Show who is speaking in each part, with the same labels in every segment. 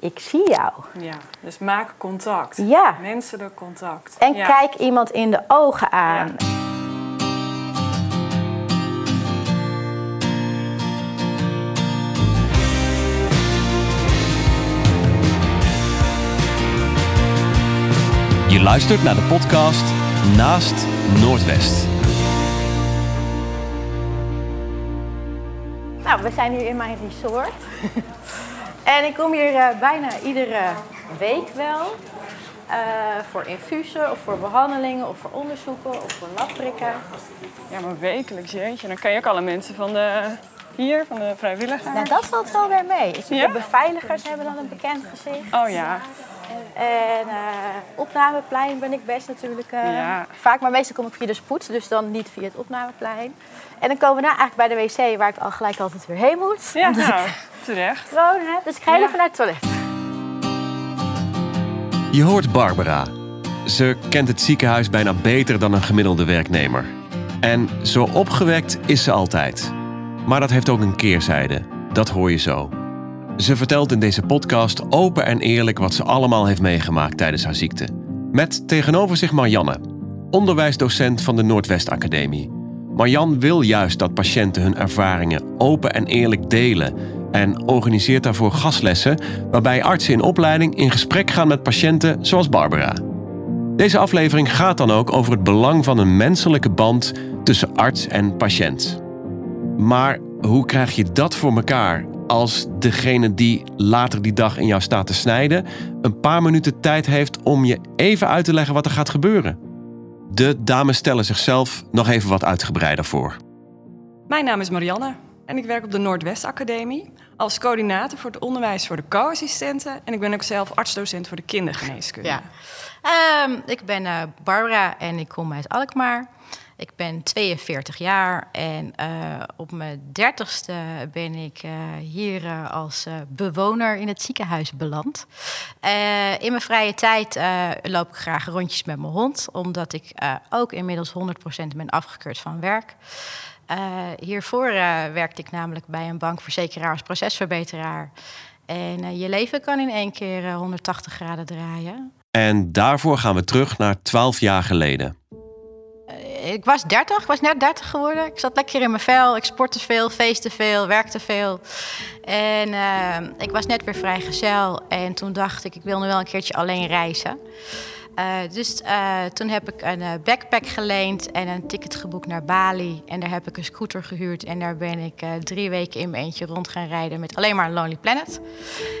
Speaker 1: ik zie jou.
Speaker 2: Ja, dus maak contact.
Speaker 1: Ja.
Speaker 2: Menselijk contact.
Speaker 1: En
Speaker 2: ja.
Speaker 1: kijk iemand in de ogen aan.
Speaker 3: Je luistert naar de podcast Naast Noordwest.
Speaker 1: Nou, we zijn hier in mijn resort. en ik kom hier eh, bijna iedere week wel. eh, voor infusen of voor behandelingen of voor onderzoeken of voor labprikken.
Speaker 2: Ja, maar wekelijks, jeetje. Dan kan je ook alle mensen van de... Hier, van de vrijwilligers.
Speaker 1: Nou, dat valt wel weer mee.
Speaker 2: Ja?
Speaker 1: De beveiligers hebben dan een bekend gezicht.
Speaker 2: Oh ja.
Speaker 1: En eh, opnameplein ben ik best natuurlijk eh,
Speaker 2: Ja.
Speaker 1: vaak. Maar meestal kom ik via de spoed, dus dan niet via het opnameplein. En dan komen we nou eigenlijk bij de wc, waar ik al gelijk altijd weer heen moet.
Speaker 2: Ja,
Speaker 1: Omdat
Speaker 2: nou, terecht.
Speaker 1: Dus ik ga
Speaker 2: Ja.
Speaker 1: even naar het toilet.
Speaker 3: Je hoort Barbara. Ze kent het ziekenhuis bijna beter dan een gemiddelde werknemer. En zo opgewekt is ze altijd. Maar dat heeft ook een keerzijde. Dat hoor je zo. Ze vertelt in deze podcast open en eerlijk wat ze allemaal heeft meegemaakt tijdens haar ziekte. Met tegenover zich Marianne, onderwijsdocent van de Noordwest Academie. Marjan wil juist dat patiënten hun ervaringen open en eerlijk delen en organiseert daarvoor gastlessen waarbij artsen in opleiding in gesprek gaan met patiënten zoals Barbara. Deze aflevering gaat dan ook over het belang van een menselijke band tussen arts en patiënt. Maar hoe krijg je dat voor elkaar als degene die later die dag in jou staat te snijden een paar minuten tijd heeft om je even uit te leggen wat er gaat gebeuren? De dames stellen zichzelf nog even wat uitgebreider voor.
Speaker 2: Mijn naam is Marianne en ik werk op de Noordwest Academie als coördinator voor het onderwijs voor de co-assistenten. En ik ben ook zelf artsdocent voor de kindergeneeskunde.
Speaker 4: Ja. Ehm, ik ben eh, Barbara en ik kom uit Alkmaar. Ik ben 42 jaar en eh, op mijn dertigste ben ik eh, hier eh, als bewoner in het ziekenhuis beland. In mijn vrije tijd loop ik graag rondjes met mijn hond, omdat ik ook inmiddels 100% ben afgekeurd van werk. Hiervoor werkte ik namelijk bij een bankverzekeraar als procesverbeteraar. En je leven kan in één keer eh, 180 graden draaien.
Speaker 3: En daarvoor gaan we terug naar 12 jaar geleden.
Speaker 4: Ik was 30, ik was net 30 geworden. Ik zat lekker in mijn vel. Ik sportte veel, feestte veel, werkte veel. En eh, ik was net weer vrijgezel. En toen dacht ik, ik wil nu wel een keertje alleen reizen. Eh, dus eh, toen heb ik een eh, backpack geleend en een ticket geboekt naar Bali. En daar heb ik een scooter gehuurd. En daar ben ik eh, drie weken in mijn eentje rond gaan rijden met alleen maar Lonely Planet.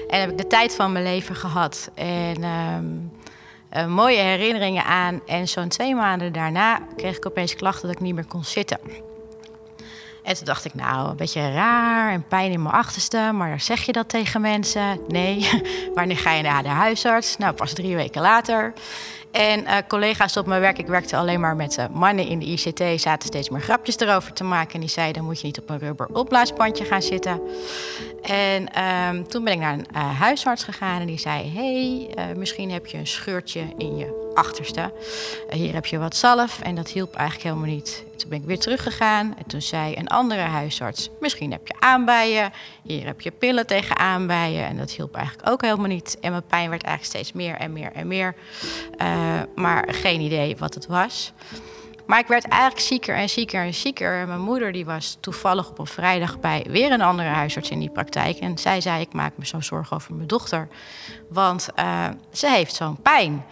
Speaker 4: En heb ik de tijd van mijn leven gehad. En eh, mooie herinneringen aan. En zo'n twee maanden daarna kreeg ik opeens klachten dat ik niet meer kon zitten. En toen dacht ik, nou, een beetje raar en pijn in mijn achterste. Maar zeg je dat tegen mensen? Nee. Wanneer ga je naar de huisarts? Nou, pas drie weken later. En eh, collega's op mijn werk, ik werkte alleen maar met eh, mannen in de ICT, zaten steeds meer grapjes erover te maken. En die zeiden, moet je niet op een rubber opblaasbandje gaan zitten. En ehm, toen ben ik naar een eh, huisarts gegaan en die zei: hey, misschien heb je een scheurtje in je achterste. Hier heb je wat zalf en dat hielp eigenlijk helemaal niet. Toen ben ik weer teruggegaan en toen zei een andere huisarts: Misschien heb je aanbijen. Hier heb je pillen tegen aanbijen en dat hielp eigenlijk ook helemaal niet. En mijn pijn werd eigenlijk steeds meer en meer en meer. Eh, maar geen idee wat het was. Maar ik werd eigenlijk zieker en zieker en zieker. Mijn moeder die was toevallig op een vrijdag bij weer een andere huisarts in die praktijk. En zij zei, ik maak me zo zorgen over mijn dochter. Want eh, ze heeft zo'n pijn.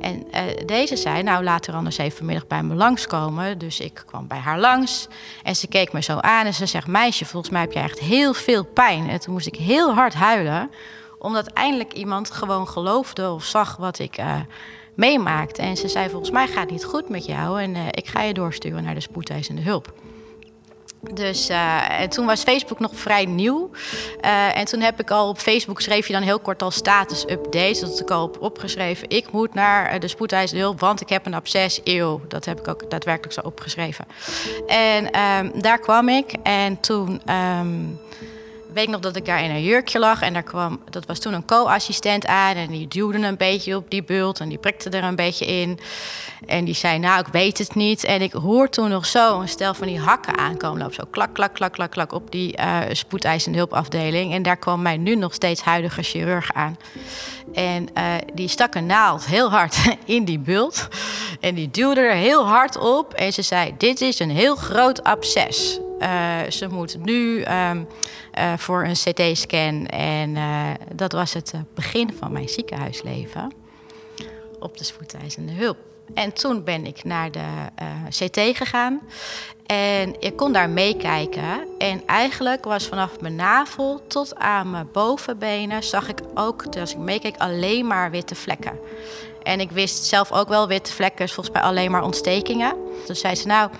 Speaker 4: En eh, deze zei, nou laat er anders even vanmiddag bij me langskomen. Dus ik kwam bij haar langs. En ze keek me zo aan en ze zegt, meisje, volgens mij heb je echt heel veel pijn. En toen moest ik heel hard huilen. Omdat eindelijk iemand gewoon geloofde of zag wat ik... meemaakte. En ze zei, volgens mij gaat het niet goed met jou... en eh, ik ga je doorsturen naar de spoedeisende hulp. Dus eh, en toen was Facebook nog vrij nieuw. Eh, en toen heb ik al op Facebook schreef je dan heel kort al status updates. Dat had ik al op opgeschreven. Ik moet naar de spoedeisende hulp, want ik heb een absces. Eeuw, dat heb ik ook daadwerkelijk zo opgeschreven. En ehm, daar kwam ik. En toen ehm, weet nog dat ik daar in een jurkje lag. En daar kwam, dat was toen een co-assistent aan. En die duwde een beetje op die bult. En die prikte er een beetje in. En die zei, nou, ik weet het niet. En ik hoor toen nog zo een stel van die hakken aankomen. Loop zo klak, klak, klak, klak, klak op die uh, spoedeisende hulpafdeling. En daar kwam mijn nu nog steeds huidige chirurg aan. En uh, die stak een naald heel hard in die bult. En die duwde er heel hard op. En ze zei, dit is een heel groot absces. Uh, ze moet nu um, uh, voor een CT-scan. En uh, dat was het begin van mijn ziekenhuisleven. Op de spoedeisende hulp. En toen ben ik naar de CT gegaan. En ik kon daar meekijken. En eigenlijk was vanaf mijn navel tot aan mijn bovenbenen... zag ik ook, als ik meekeek, alleen maar witte vlekken. En ik wist zelf ook wel, witte vlekken volgens mij alleen maar ontstekingen. Toen zei ze, nou,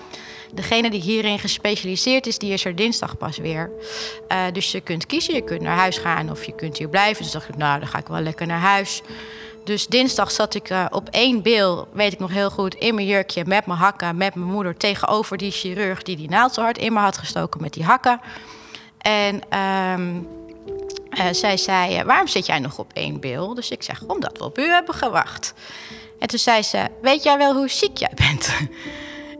Speaker 4: degene die hierin gespecialiseerd is, die is er dinsdag pas weer. Uh, dus je kunt kiezen, je kunt naar huis gaan of je kunt hier blijven. Dus dacht ik, nou, dan ga ik wel lekker naar huis. Dus dinsdag zat ik uh, op één bil, weet ik nog heel goed, in mijn jurkje met mijn hakken, met mijn moeder tegenover die chirurg die die naald zo hard in me had gestoken met die hakken. En um, uh, zij zei, waarom zit jij nog op één bil? Dus ik zeg, omdat we op u hebben gewacht. En toen zei ze, weet jij wel hoe ziek jij bent?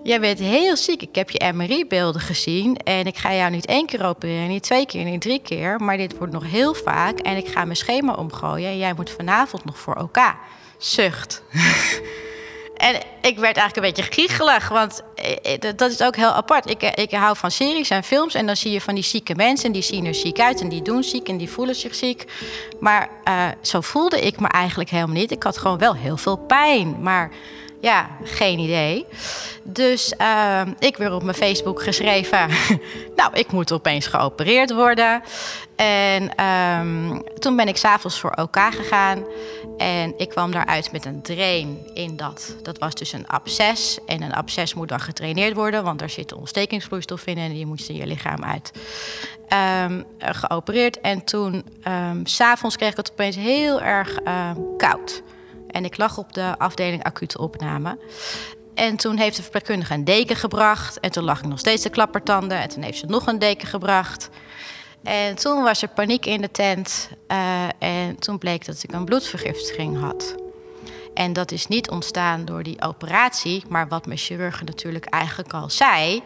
Speaker 4: jij bent heel ziek. Ik heb je MRI-beelden gezien en ik ga jou niet één keer opereren, niet twee keer, niet drie keer. Maar dit wordt nog heel vaak en ik ga mijn schema omgooien en jij moet vanavond nog voor OK. Zucht. En ik werd eigenlijk een beetje giechelig, want dat is ook heel apart. Ik, ik hou van series en films en dan zie je van die zieke mensen... die zien er ziek uit en die doen ziek en die voelen zich ziek. Maar zo voelde ik me eigenlijk helemaal niet. Ik had gewoon wel heel veel pijn, maar ja, geen idee. Dus uh, ik weer op mijn Facebook geschreven... nou, ik moet opeens geopereerd worden. En um, toen ben ik s'avonds voor OK gegaan. En ik kwam daaruit met een drain in dat. Dat was dus een absces. En een absces moet dan getraineerd worden, want daar zit ontstekingsvloeistof in en die moest in je lichaam uit. Um, geopereerd. En toen, um, s'avonds kreeg ik het opeens heel erg uh, koud. En ik lag op de afdeling acute opname. En toen heeft de verpleegkundige een deken gebracht. En toen lag ik nog steeds de klappertanden. En toen heeft ze nog een deken gebracht. En toen was er paniek in de tent. Uh, en toen bleek dat ik een bloedvergiftiging had. En dat is niet ontstaan door die operatie, maar wat mijn chirurg natuurlijk eigenlijk al zei.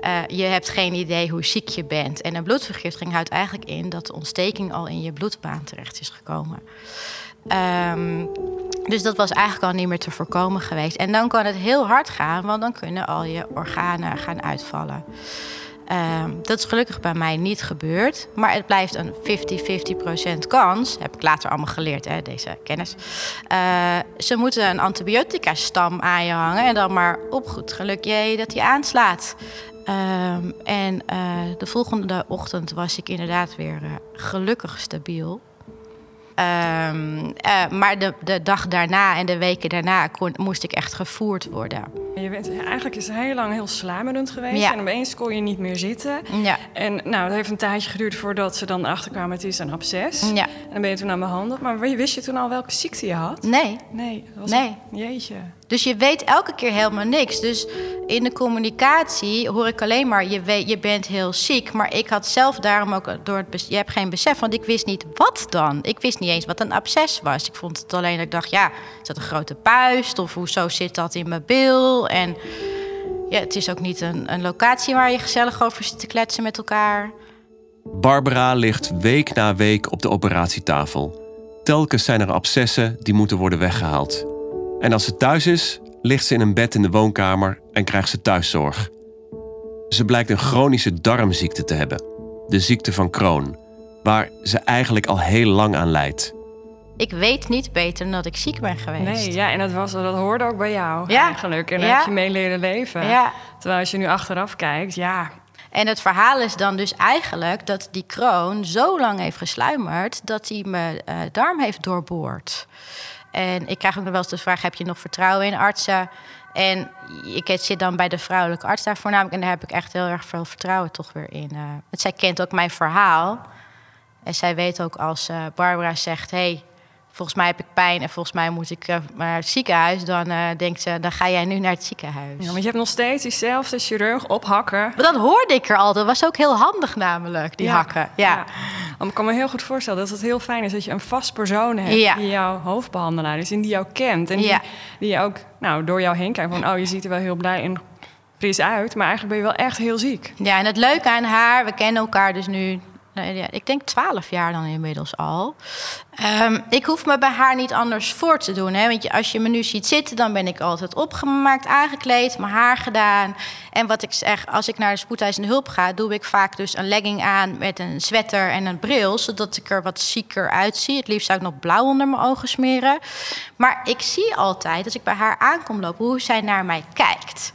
Speaker 4: Uh, je hebt geen idee hoe ziek je bent. En een bloedvergiftiging houdt eigenlijk in dat de ontsteking al in je bloedbaan terecht is gekomen. Um, dus dat was eigenlijk al niet meer te voorkomen geweest. En dan kan het heel hard gaan, want dan kunnen al je organen gaan uitvallen. Um, dat is gelukkig bij mij niet gebeurd. Maar het blijft een 50-50% kans. Heb ik later allemaal geleerd, hè, deze kennis. Uh, ze moeten een antibiotica-stam aan je hangen. En dan maar op goed geluk je dat die aanslaat. Um, en uh, de volgende ochtend was ik inderdaad weer uh, gelukkig stabiel. Um, uh, maar de, de dag daarna en de weken daarna kon, moest ik echt gevoerd worden.
Speaker 2: Je bent, eigenlijk is heel lang heel sluimerend geweest. Ja. En opeens kon je niet meer zitten.
Speaker 4: Ja.
Speaker 2: En nou, het heeft een tijdje geduurd voordat ze dan achterkwamen... het is een absces.
Speaker 4: Ja.
Speaker 2: En dan ben je toen aan behandeld. Maar wist je toen al welke ziekte je had?
Speaker 4: Nee.
Speaker 2: Nee. Was
Speaker 4: nee.
Speaker 2: Een, jeetje.
Speaker 4: Dus je weet elke keer helemaal niks. Dus in de communicatie hoor ik alleen maar... je, je bent heel ziek. Maar ik had zelf daarom ook door het... je hebt geen besef, want ik wist niet wat dan. Ik wist niet eens wat een absces was. Ik vond het alleen dat ik dacht, ja, is dat een grote puist? Of hoezo zit dat in mijn bil? En ja, het is ook niet een, een locatie waar je gezellig over zit te kletsen met elkaar.
Speaker 3: Barbara ligt week na week op de operatietafel. Telkens zijn er abscessen die moeten worden weggehaald. En als ze thuis is, ligt ze in een bed in de woonkamer en krijgt ze thuiszorg. Ze blijkt een chronische darmziekte te hebben, de ziekte van Crohn, waar ze eigenlijk al heel lang aan lijdt.
Speaker 4: Ik weet niet beter dan dat ik ziek ben geweest.
Speaker 2: Nee, ja, en dat, was, dat hoorde ook bij jou
Speaker 4: ja.
Speaker 2: eigenlijk. En
Speaker 4: ja.
Speaker 2: heb je mee leren leven.
Speaker 4: Ja.
Speaker 2: Terwijl als je nu achteraf kijkt, ja,
Speaker 4: en het verhaal is dan dus eigenlijk dat die kroon zo lang heeft gesluimerd dat hij mijn uh, darm heeft doorboord. En ik krijg ook nog wel eens de vraag: heb je nog vertrouwen in artsen? En ik zit dan bij de vrouwelijke arts daar voornamelijk. En daar heb ik echt heel erg veel vertrouwen toch weer in. Uh, want zij kent ook mijn verhaal. En zij weet ook als uh, Barbara zegt: hey, volgens mij heb ik pijn en volgens mij moet ik naar het ziekenhuis, dan uh, denkt ze, dan ga jij nu naar het ziekenhuis.
Speaker 2: Ja, want je hebt nog steeds diezelfde chirurg ophakken.
Speaker 4: Maar dat hoorde ik er altijd. Dat was ook heel handig namelijk, die hakken. Ja. ja.
Speaker 2: Ik kan me heel goed voorstellen dat het heel fijn is dat je een vast persoon hebt die jouw hoofdbehandelaar is en die jou kent. En die, die ook nou, door jou heen kijkt van, oh, je ziet er wel heel blij en fris uit, maar eigenlijk ben je wel echt heel ziek.
Speaker 4: Ja, en het leuke aan haar, we kennen elkaar dus nu Nee, ja, ik denk twaalf jaar dan inmiddels al. Ehm, ik hoef me bij haar niet anders voor te doen. Hè? Want als je me nu ziet zitten, dan ben ik altijd opgemaakt, aangekleed, mijn haar gedaan. En wat ik zeg, als ik naar de spoedeisende hulp ga, doe ik vaak dus een legging aan met een sweater en een bril, zodat ik er wat zieker uitzie. Het liefst zou ik nog blauw onder mijn ogen smeren. Maar ik zie altijd, als ik bij haar aankom lopen, hoe zij naar mij kijkt.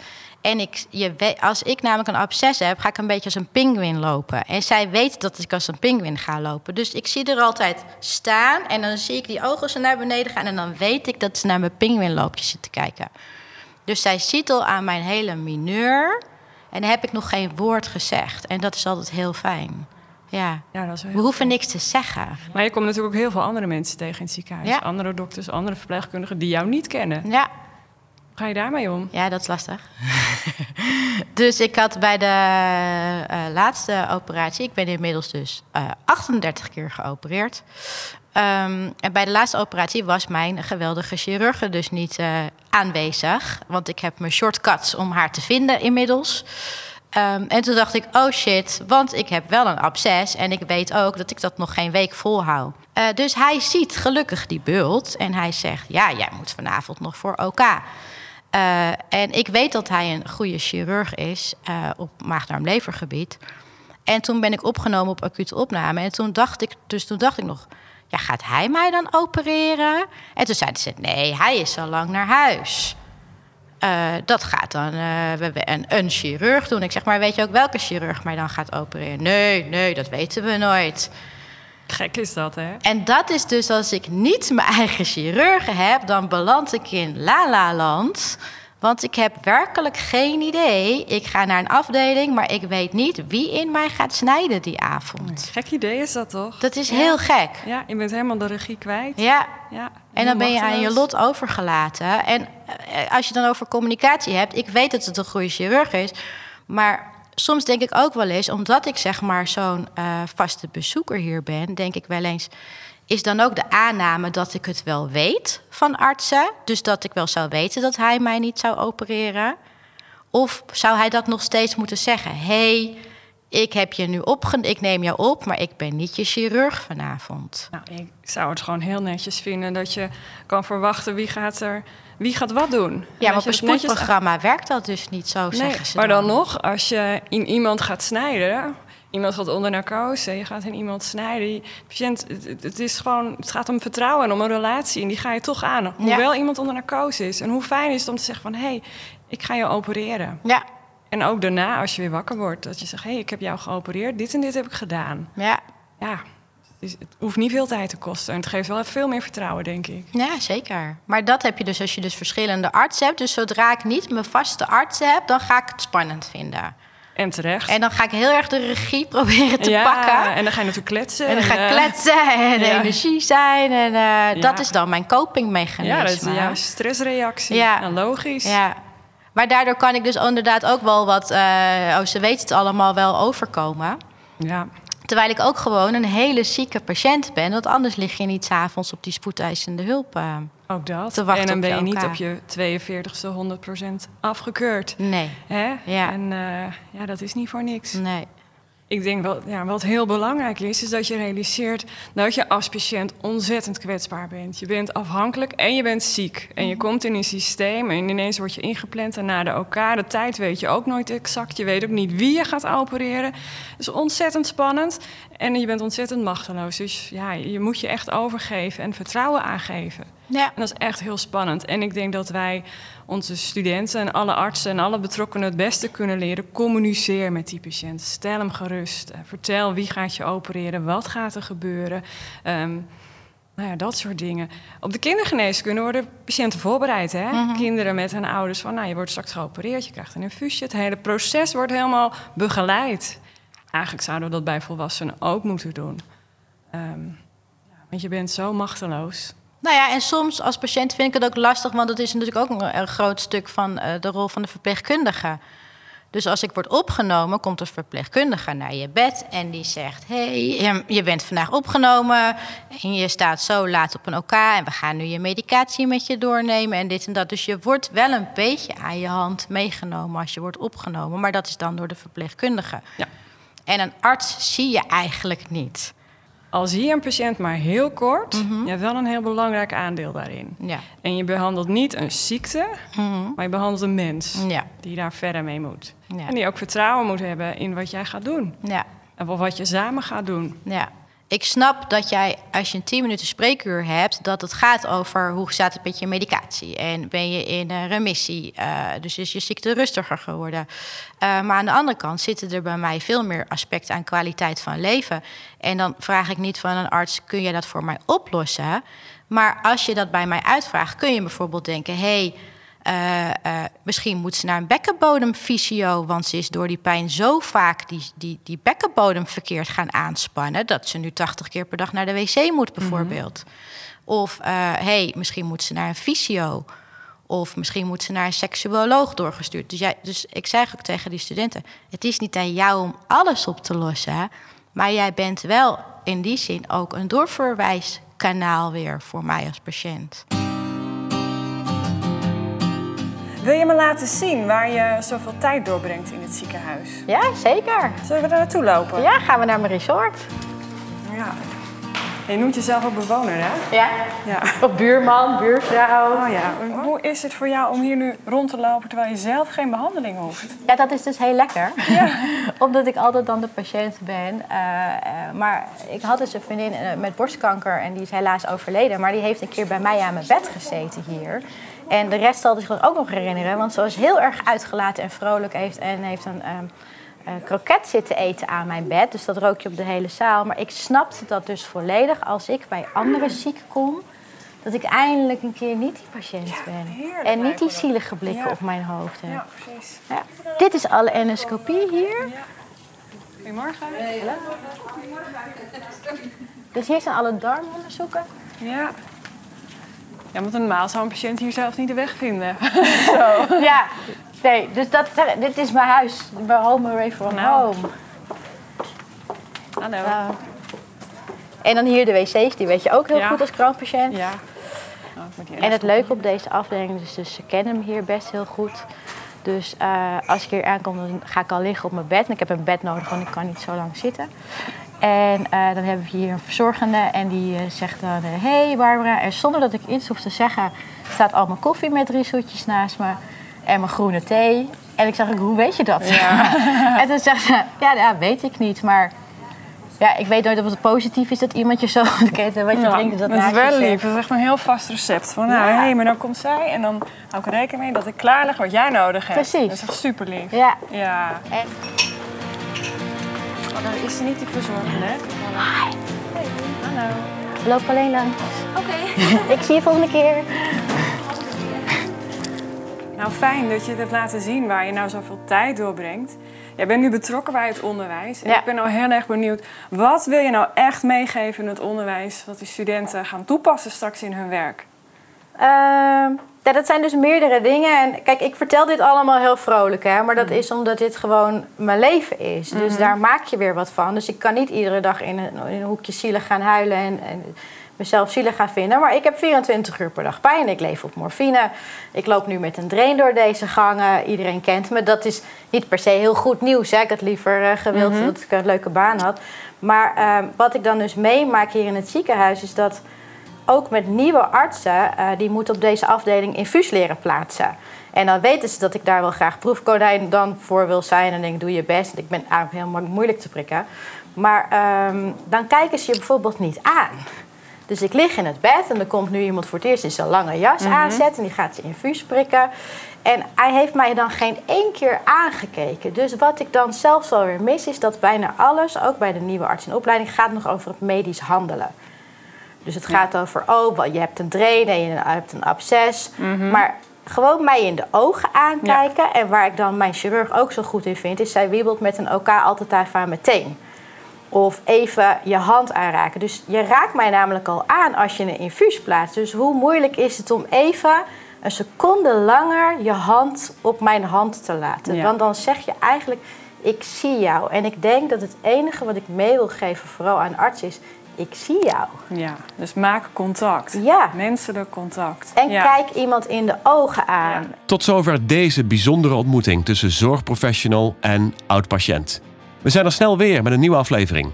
Speaker 4: En ik, je weet, als ik namelijk een absces heb, ga ik een beetje als een pinguïn lopen. En zij weet dat ik als een pinguïn ga lopen. Dus ik zie er altijd staan en dan zie ik die ogen zo naar beneden gaan. En dan weet ik dat ze naar mijn pinguïnloopje zit te kijken. Dus zij ziet al aan mijn hele mineur. En dan heb ik nog geen woord gezegd. En dat is altijd heel fijn. Ja, ja dat is we hoeven niks te zeggen.
Speaker 2: Maar je komt natuurlijk ook heel veel andere mensen tegen in het ziekenhuis. Ja. Andere dokters, andere verpleegkundigen die jou niet kennen.
Speaker 4: Ja,
Speaker 2: ga je daarmee om?
Speaker 4: Ja, dat is lastig. dus ik had bij de uh, laatste operatie, ik ben inmiddels dus uh, eh, 38 keer geopereerd. Um, en bij de laatste operatie was mijn geweldige chirurg dus niet uh, aanwezig. Want ik heb mijn shortcuts om haar te vinden inmiddels. Um, en toen dacht ik, oh shit, want ik heb wel een absces en ik weet ook dat ik dat nog geen week volhoud. Uh, dus hij ziet gelukkig die bult en hij zegt, ja, jij moet vanavond nog voor OK. Uh, en ik weet dat hij een goede chirurg is uh, op maag-darm-levergebied. En toen ben ik opgenomen op acute opname. En toen dacht ik, dus toen dacht ik nog, ja, gaat hij mij dan opereren? En toen zei ze, nee, hij is al lang naar huis. Uh, dat gaat dan we een, een chirurg doen. Ik zeg, maar weet je ook welke chirurg mij dan gaat opereren? Nee, nee, dat weten we nooit.
Speaker 2: Gek is dat, hè?
Speaker 4: En dat is dus als ik niet mijn eigen chirurgen heb, dan beland ik in la-la-land. Want ik heb werkelijk geen idee. Ik ga naar een afdeling, maar ik weet niet wie in mij gaat snijden die avond.
Speaker 2: Gek idee is dat toch?
Speaker 4: Dat is heel gek.
Speaker 2: Ja, je bent helemaal de regie kwijt.
Speaker 4: Ja. ja en dan ben je aan je lot overgelaten. En eh, als je dan over communicatie hebt, ik weet dat het een goede chirurg is, maar soms denk ik ook wel eens, omdat ik zeg maar zo'n uh, vaste bezoeker hier ben, denk ik wel eens, is dan ook de aanname dat ik het wel weet van artsen. Dus dat ik wel zou weten dat hij mij niet zou opereren. Of zou hij dat nog steeds moeten zeggen? hey, ik heb je nu opgenomen, ik neem je op, maar ik ben niet je chirurg vanavond.
Speaker 2: Nou, ik zou het gewoon heel netjes vinden dat je kan verwachten wie gaat er wie gaat wat doen.
Speaker 4: Ja, maar op een sportprogramma werkt dat dus niet zo, nee, zeggen ze
Speaker 2: Maar dan. nog, als je in iemand gaat snijden... Iemand gaat onder narcose, je gaat in iemand snijden. Die patiënt, het, is gewoon, het gaat om vertrouwen en om een relatie. En die ga je toch aan, hoewel iemand onder narcose is. En hoe fijn is het om te zeggen van... hé, hey, ik ga je opereren.
Speaker 4: Ja.
Speaker 2: En ook daarna, als je weer wakker wordt, dat je zegt: hé, hey, ik heb jou geopereerd, dit en dit heb ik gedaan.
Speaker 4: Ja.
Speaker 2: Ja, dus het hoeft niet veel tijd te kosten. En het geeft wel veel meer vertrouwen, denk ik.
Speaker 4: Ja, zeker. Maar dat heb je dus als je dus verschillende artsen hebt. Dus zodra ik niet mijn vaste artsen heb, dan ga ik het spannend vinden.
Speaker 2: En terecht.
Speaker 4: En dan ga ik heel erg de regie proberen te ja, pakken.
Speaker 2: En dan ga je natuurlijk kletsen.
Speaker 4: En dan ga ik uh, kletsen en ja. energie zijn. En uh, dat is dan mijn copingmechanisme.
Speaker 2: Ja, dat is jouw stressreactie. Ja. Nou, logisch.
Speaker 4: Ja. Maar daardoor kan ik dus inderdaad ook wel wat... Uh, oh, ze weten het allemaal wel overkomen.
Speaker 2: Ja.
Speaker 4: Terwijl ik ook gewoon een hele zieke patiënt ben. Want anders lig je niet s'avonds op die spoedeisende hulp uh,
Speaker 2: Ook dat. Te wachten en dan ben je, niet op je 42ste 100% afgekeurd.
Speaker 4: Nee.
Speaker 2: Hè?
Speaker 4: Ja.
Speaker 2: En uh, ja, dat is niet voor niks.
Speaker 4: Nee
Speaker 2: ik denk wel, ja, wat heel belangrijk is, is dat je realiseert dat je als patiënt ontzettend kwetsbaar bent. Je bent afhankelijk en je bent ziek. En je mhm. komt in een systeem en ineens word je ingepland en na de OK. De tijd weet je ook nooit exact. Je weet ook niet wie je gaat opereren. Het is ontzettend spannend en je bent ontzettend machteloos. Dus ja, je moet je echt overgeven en vertrouwen aangeven.
Speaker 4: Ja.
Speaker 2: En dat is echt heel spannend. En ik denk dat wij onze studenten en alle artsen en alle betrokkenen het beste kunnen leren. Communiceer met die patiënt. Stel hem gerust. Eh, vertel wie gaat je opereren, wat gaat er gebeuren. Um, nou ja, dat soort dingen. Op de kindergeneeskunde worden patiënten voorbereid. Hè? Mhm. Kinderen met hun ouders van, nou, je wordt straks geopereerd, je krijgt een infusie. Het hele proces wordt helemaal begeleid. Eigenlijk zouden we dat bij volwassenen ook moeten doen. Um, want je bent zo machteloos
Speaker 5: Nou ja, en soms als patiënt vind ik het ook lastig, want dat is natuurlijk ook een, een groot stuk van uh, de rol van de verpleegkundige. Dus als ik word opgenomen, komt een verpleegkundige naar je bed en die zegt: hey, je bent vandaag opgenomen en je staat zo laat op een OK en we gaan nu je medicatie met je doornemen en dit en dat. Dus je wordt wel een beetje aan je hand meegenomen als je wordt opgenomen, maar dat is dan door de verpleegkundige. Ja. En een arts zie je eigenlijk niet
Speaker 2: al zie je een patiënt maar heel kort, mhm. je hebt wel een heel belangrijk aandeel daarin. Ja. En je behandelt niet een ziekte, mhm. maar je behandelt een mens ja. die daar verder mee moet. Ja. En die ook vertrouwen moet hebben in wat jij gaat doen. Ja. En wat je samen gaat doen.
Speaker 5: Ja ik snap dat jij, als je een 10 minuten spreekuur hebt, dat het gaat over hoe staat het met je medicatie. En ben je in remissie, uh, dus is je ziekte rustiger geworden. Uh, maar aan de andere kant zitten er bij mij veel meer aspecten aan kwaliteit van leven. En dan vraag ik niet van een arts, kun je dat voor mij oplossen? Maar als je dat bij mij uitvraagt, kun je bijvoorbeeld denken, hey, uh, uh, misschien moet ze naar een bekkenbodemfysio, want ze is door die pijn zo vaak die, die, die bekkenbodem verkeerd gaan aanspannen, dat ze nu 80 keer per dag naar de wc moet, bijvoorbeeld. Of uh, hey, misschien moet ze naar een fysio. Of misschien moet ze naar een seksuoloog doorgestuurd. Dus, jij, dus ik zeg ook tegen die studenten: het is niet aan jou om alles op te lossen, maar jij bent wel in die zin ook een doorverwijskanaal weer voor mij als patiënt.
Speaker 2: Wil je me laten zien waar je zoveel tijd doorbrengt in het ziekenhuis?
Speaker 4: Ja, zeker.
Speaker 2: Zullen we daar naartoe lopen?
Speaker 4: Ja, gaan we naar mijn resort.
Speaker 2: Ja. je noemt jezelf ook bewoner, hè?
Speaker 4: Ja. ja. Of buurman, buurvrouw.
Speaker 2: Oh ja. Hoe is het voor jou om hier nu rond te lopen terwijl je zelf geen behandeling hoeft?
Speaker 4: Ja, dat is dus heel lekker. Ja. Omdat ik altijd dan de patiënt ben. Uh, uh, maar ik had dus een vriendin uh, met borstkanker en die is helaas overleden. Maar die heeft een keer bij mij aan mijn bed gezeten hier. En de rest zal zich dat ook nog herinneren, want ze was heel erg uitgelaten en vrolijk heeft en heeft een um, kroket zitten eten aan mijn bed. Dus dat rook je op de hele zaal. Maar ik snapte dat dus volledig als ik bij anderen ziek kom. Dat ik eindelijk een keer niet die patiënt ben. en niet die zielige blikken op mijn hoofd heb. Ja, precies. Ja. Dit is alle endoscopie hier.
Speaker 2: Goedemorgen.
Speaker 4: Goedemorgen. Dus hier zijn alle darmonderzoeken.
Speaker 2: Ja. Ja, want normaal zou een patiënt hier zelf niet de weg vinden.
Speaker 4: Zo. Ja, nee, dus dat, dit is mijn huis. Mijn home away from nou. home.
Speaker 2: Hallo. Uh,
Speaker 4: en dan hier de wc's, die weet je ook heel goed als kroonpatiënt.
Speaker 2: Ja.
Speaker 4: Oh, en het leuke op deze afdeling is dus ze kennen hem hier best heel goed. Dus uh, als ik hier aankom, dan ga ik al liggen op mijn bed. En ik heb een bed nodig, want ik kan niet zo lang zitten. En uh, dan hebben we hier een verzorgende en die uh, zegt dan... Hé hey Barbara, en zonder dat ik iets hoef te zeggen... staat al mijn koffie met drie zoetjes naast me en mijn groene thee. En ik zeg, hoe weet je dat? Ja. en dan zegt ze, ja, ja, weet ik niet, maar... Ja, ik weet nooit of het positief is dat iemand je zo kent en wat je ja, drinkt.
Speaker 2: Dat, dat is wel lief. Dat is echt een heel vast recept. Van, nou, hé, hey, maar dan komt zij en dan hou ik er rekening mee dat ik klaar leg wat jij nodig hebt.
Speaker 4: Precies.
Speaker 2: Dat is echt super lief.
Speaker 4: Ja.
Speaker 2: ja. En... Oh, is niet die verzorgende, hè?
Speaker 4: Hi.
Speaker 2: Hey. Hallo.
Speaker 4: Loop alleen langs.
Speaker 6: Oké.
Speaker 4: ik zie je volgende keer.
Speaker 2: Nou, fijn dat je het hebt laten zien waar je nou zoveel tijd doorbrengt. Jij bent nu betrokken bij het onderwijs. En ik ben nou heel erg benieuwd. Wat wil je nou echt meegeven in het onderwijs... wat die studenten gaan toepassen straks in hun werk?
Speaker 4: Uh, ja, dat zijn dus meerdere dingen. En kijk, ik vertel dit allemaal heel vrolijk, hè. Maar dat mhm. is omdat dit gewoon mijn leven is. Dus mhm. daar maak je weer wat van. Dus ik kan niet iedere dag in een, in een hoekje zielig gaan huilen... En, en mezelf zielig gaan vinden. Maar ik heb 24 uur per dag pijn. Ik leef op morfine. Ik loop nu met een drain door deze gangen. Iedereen kent me. Dat is niet per se heel goed nieuws. Hè. Ik had liever uh, gewild mhm. dat ik een leuke baan had. Maar uh, wat ik dan dus meemaak hier in het ziekenhuis... is dat ook met nieuwe artsen... Uh, die moeten op deze afdeling infuus leren plaatsen. En dan weten ze dat ik daar wel graag proefkonijn dan voor wil zijn. En denk, doe je best. Ik ben eigenlijk heel moeilijk te prikken. Maar um, dan kijken ze je bijvoorbeeld niet aan. Dus ik lig in het bed en er komt nu iemand voor het eerst in zijn lange jas mm aanzetten. En die gaat ze infuus prikken. En hij heeft mij dan geen één keer aangekeken. Dus wat ik dan zelfs alweer mis is dat bijna alles, ook bij de nieuwe arts in opleiding, gaat nog over het medisch handelen. Dus het gaat over, oh, je hebt een drain en je hebt een absces. Mhm. Maar gewoon mij in de ogen aankijken. En waar ik dan mijn chirurg ook zo goed in vind, is zij wiebelt met een OK altijd daar van meteen. Of even je hand aanraken. Dus je raakt mij namelijk al aan als je een infuus plaatst. Dus hoe moeilijk is het om even een seconde langer je hand op mijn hand te laten?
Speaker 2: Ja.
Speaker 4: Want dan zeg je eigenlijk, ik zie jou. En ik denk dat het enige wat ik mee wil geven, vooral aan artsen, is, ik zie jou.
Speaker 2: Ja, dus maak contact.
Speaker 4: Ja.
Speaker 2: Menselijk contact.
Speaker 4: En
Speaker 2: ja.
Speaker 4: kijk iemand in de ogen aan.
Speaker 3: Tot zover deze bijzondere ontmoeting tussen zorgprofessional en oud-patiënt. We zijn er snel weer met een nieuwe aflevering.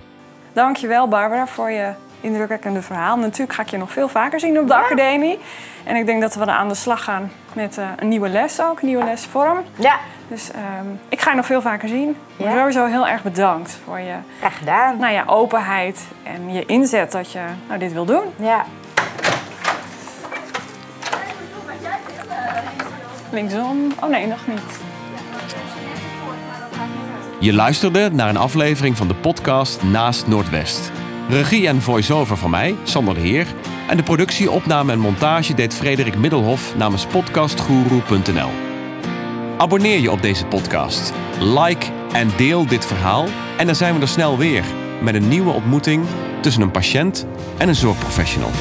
Speaker 2: Dankjewel Barbara voor je indrukwekkende verhaal. Natuurlijk ga ik je nog veel vaker zien op de academie. En ik denk dat we dan aan de slag gaan met eh, een nieuwe les ook, een nieuwe lesvorm.
Speaker 4: Ja,
Speaker 2: Dus ehm, ik ga je nog veel vaker zien. Maar
Speaker 4: Ja.
Speaker 2: sowieso heel erg bedankt voor je
Speaker 4: graag gedaan.
Speaker 2: nou ja, openheid en je inzet dat je nou, dit wil doen.
Speaker 4: Ja.
Speaker 2: Linksom. Oh nee, nog niet.
Speaker 3: Je luisterde naar een aflevering van de podcast Naast Noordwest. Regie en voice-over van mij, Sander de Heer. En de productie, opname en montage deed Frederik Middelhof namens podcastguru.nl. Abonneer je op deze podcast. Like en deel dit verhaal. En dan zijn we er snel weer met een nieuwe ontmoeting tussen een patiënt en een zorgprofessional.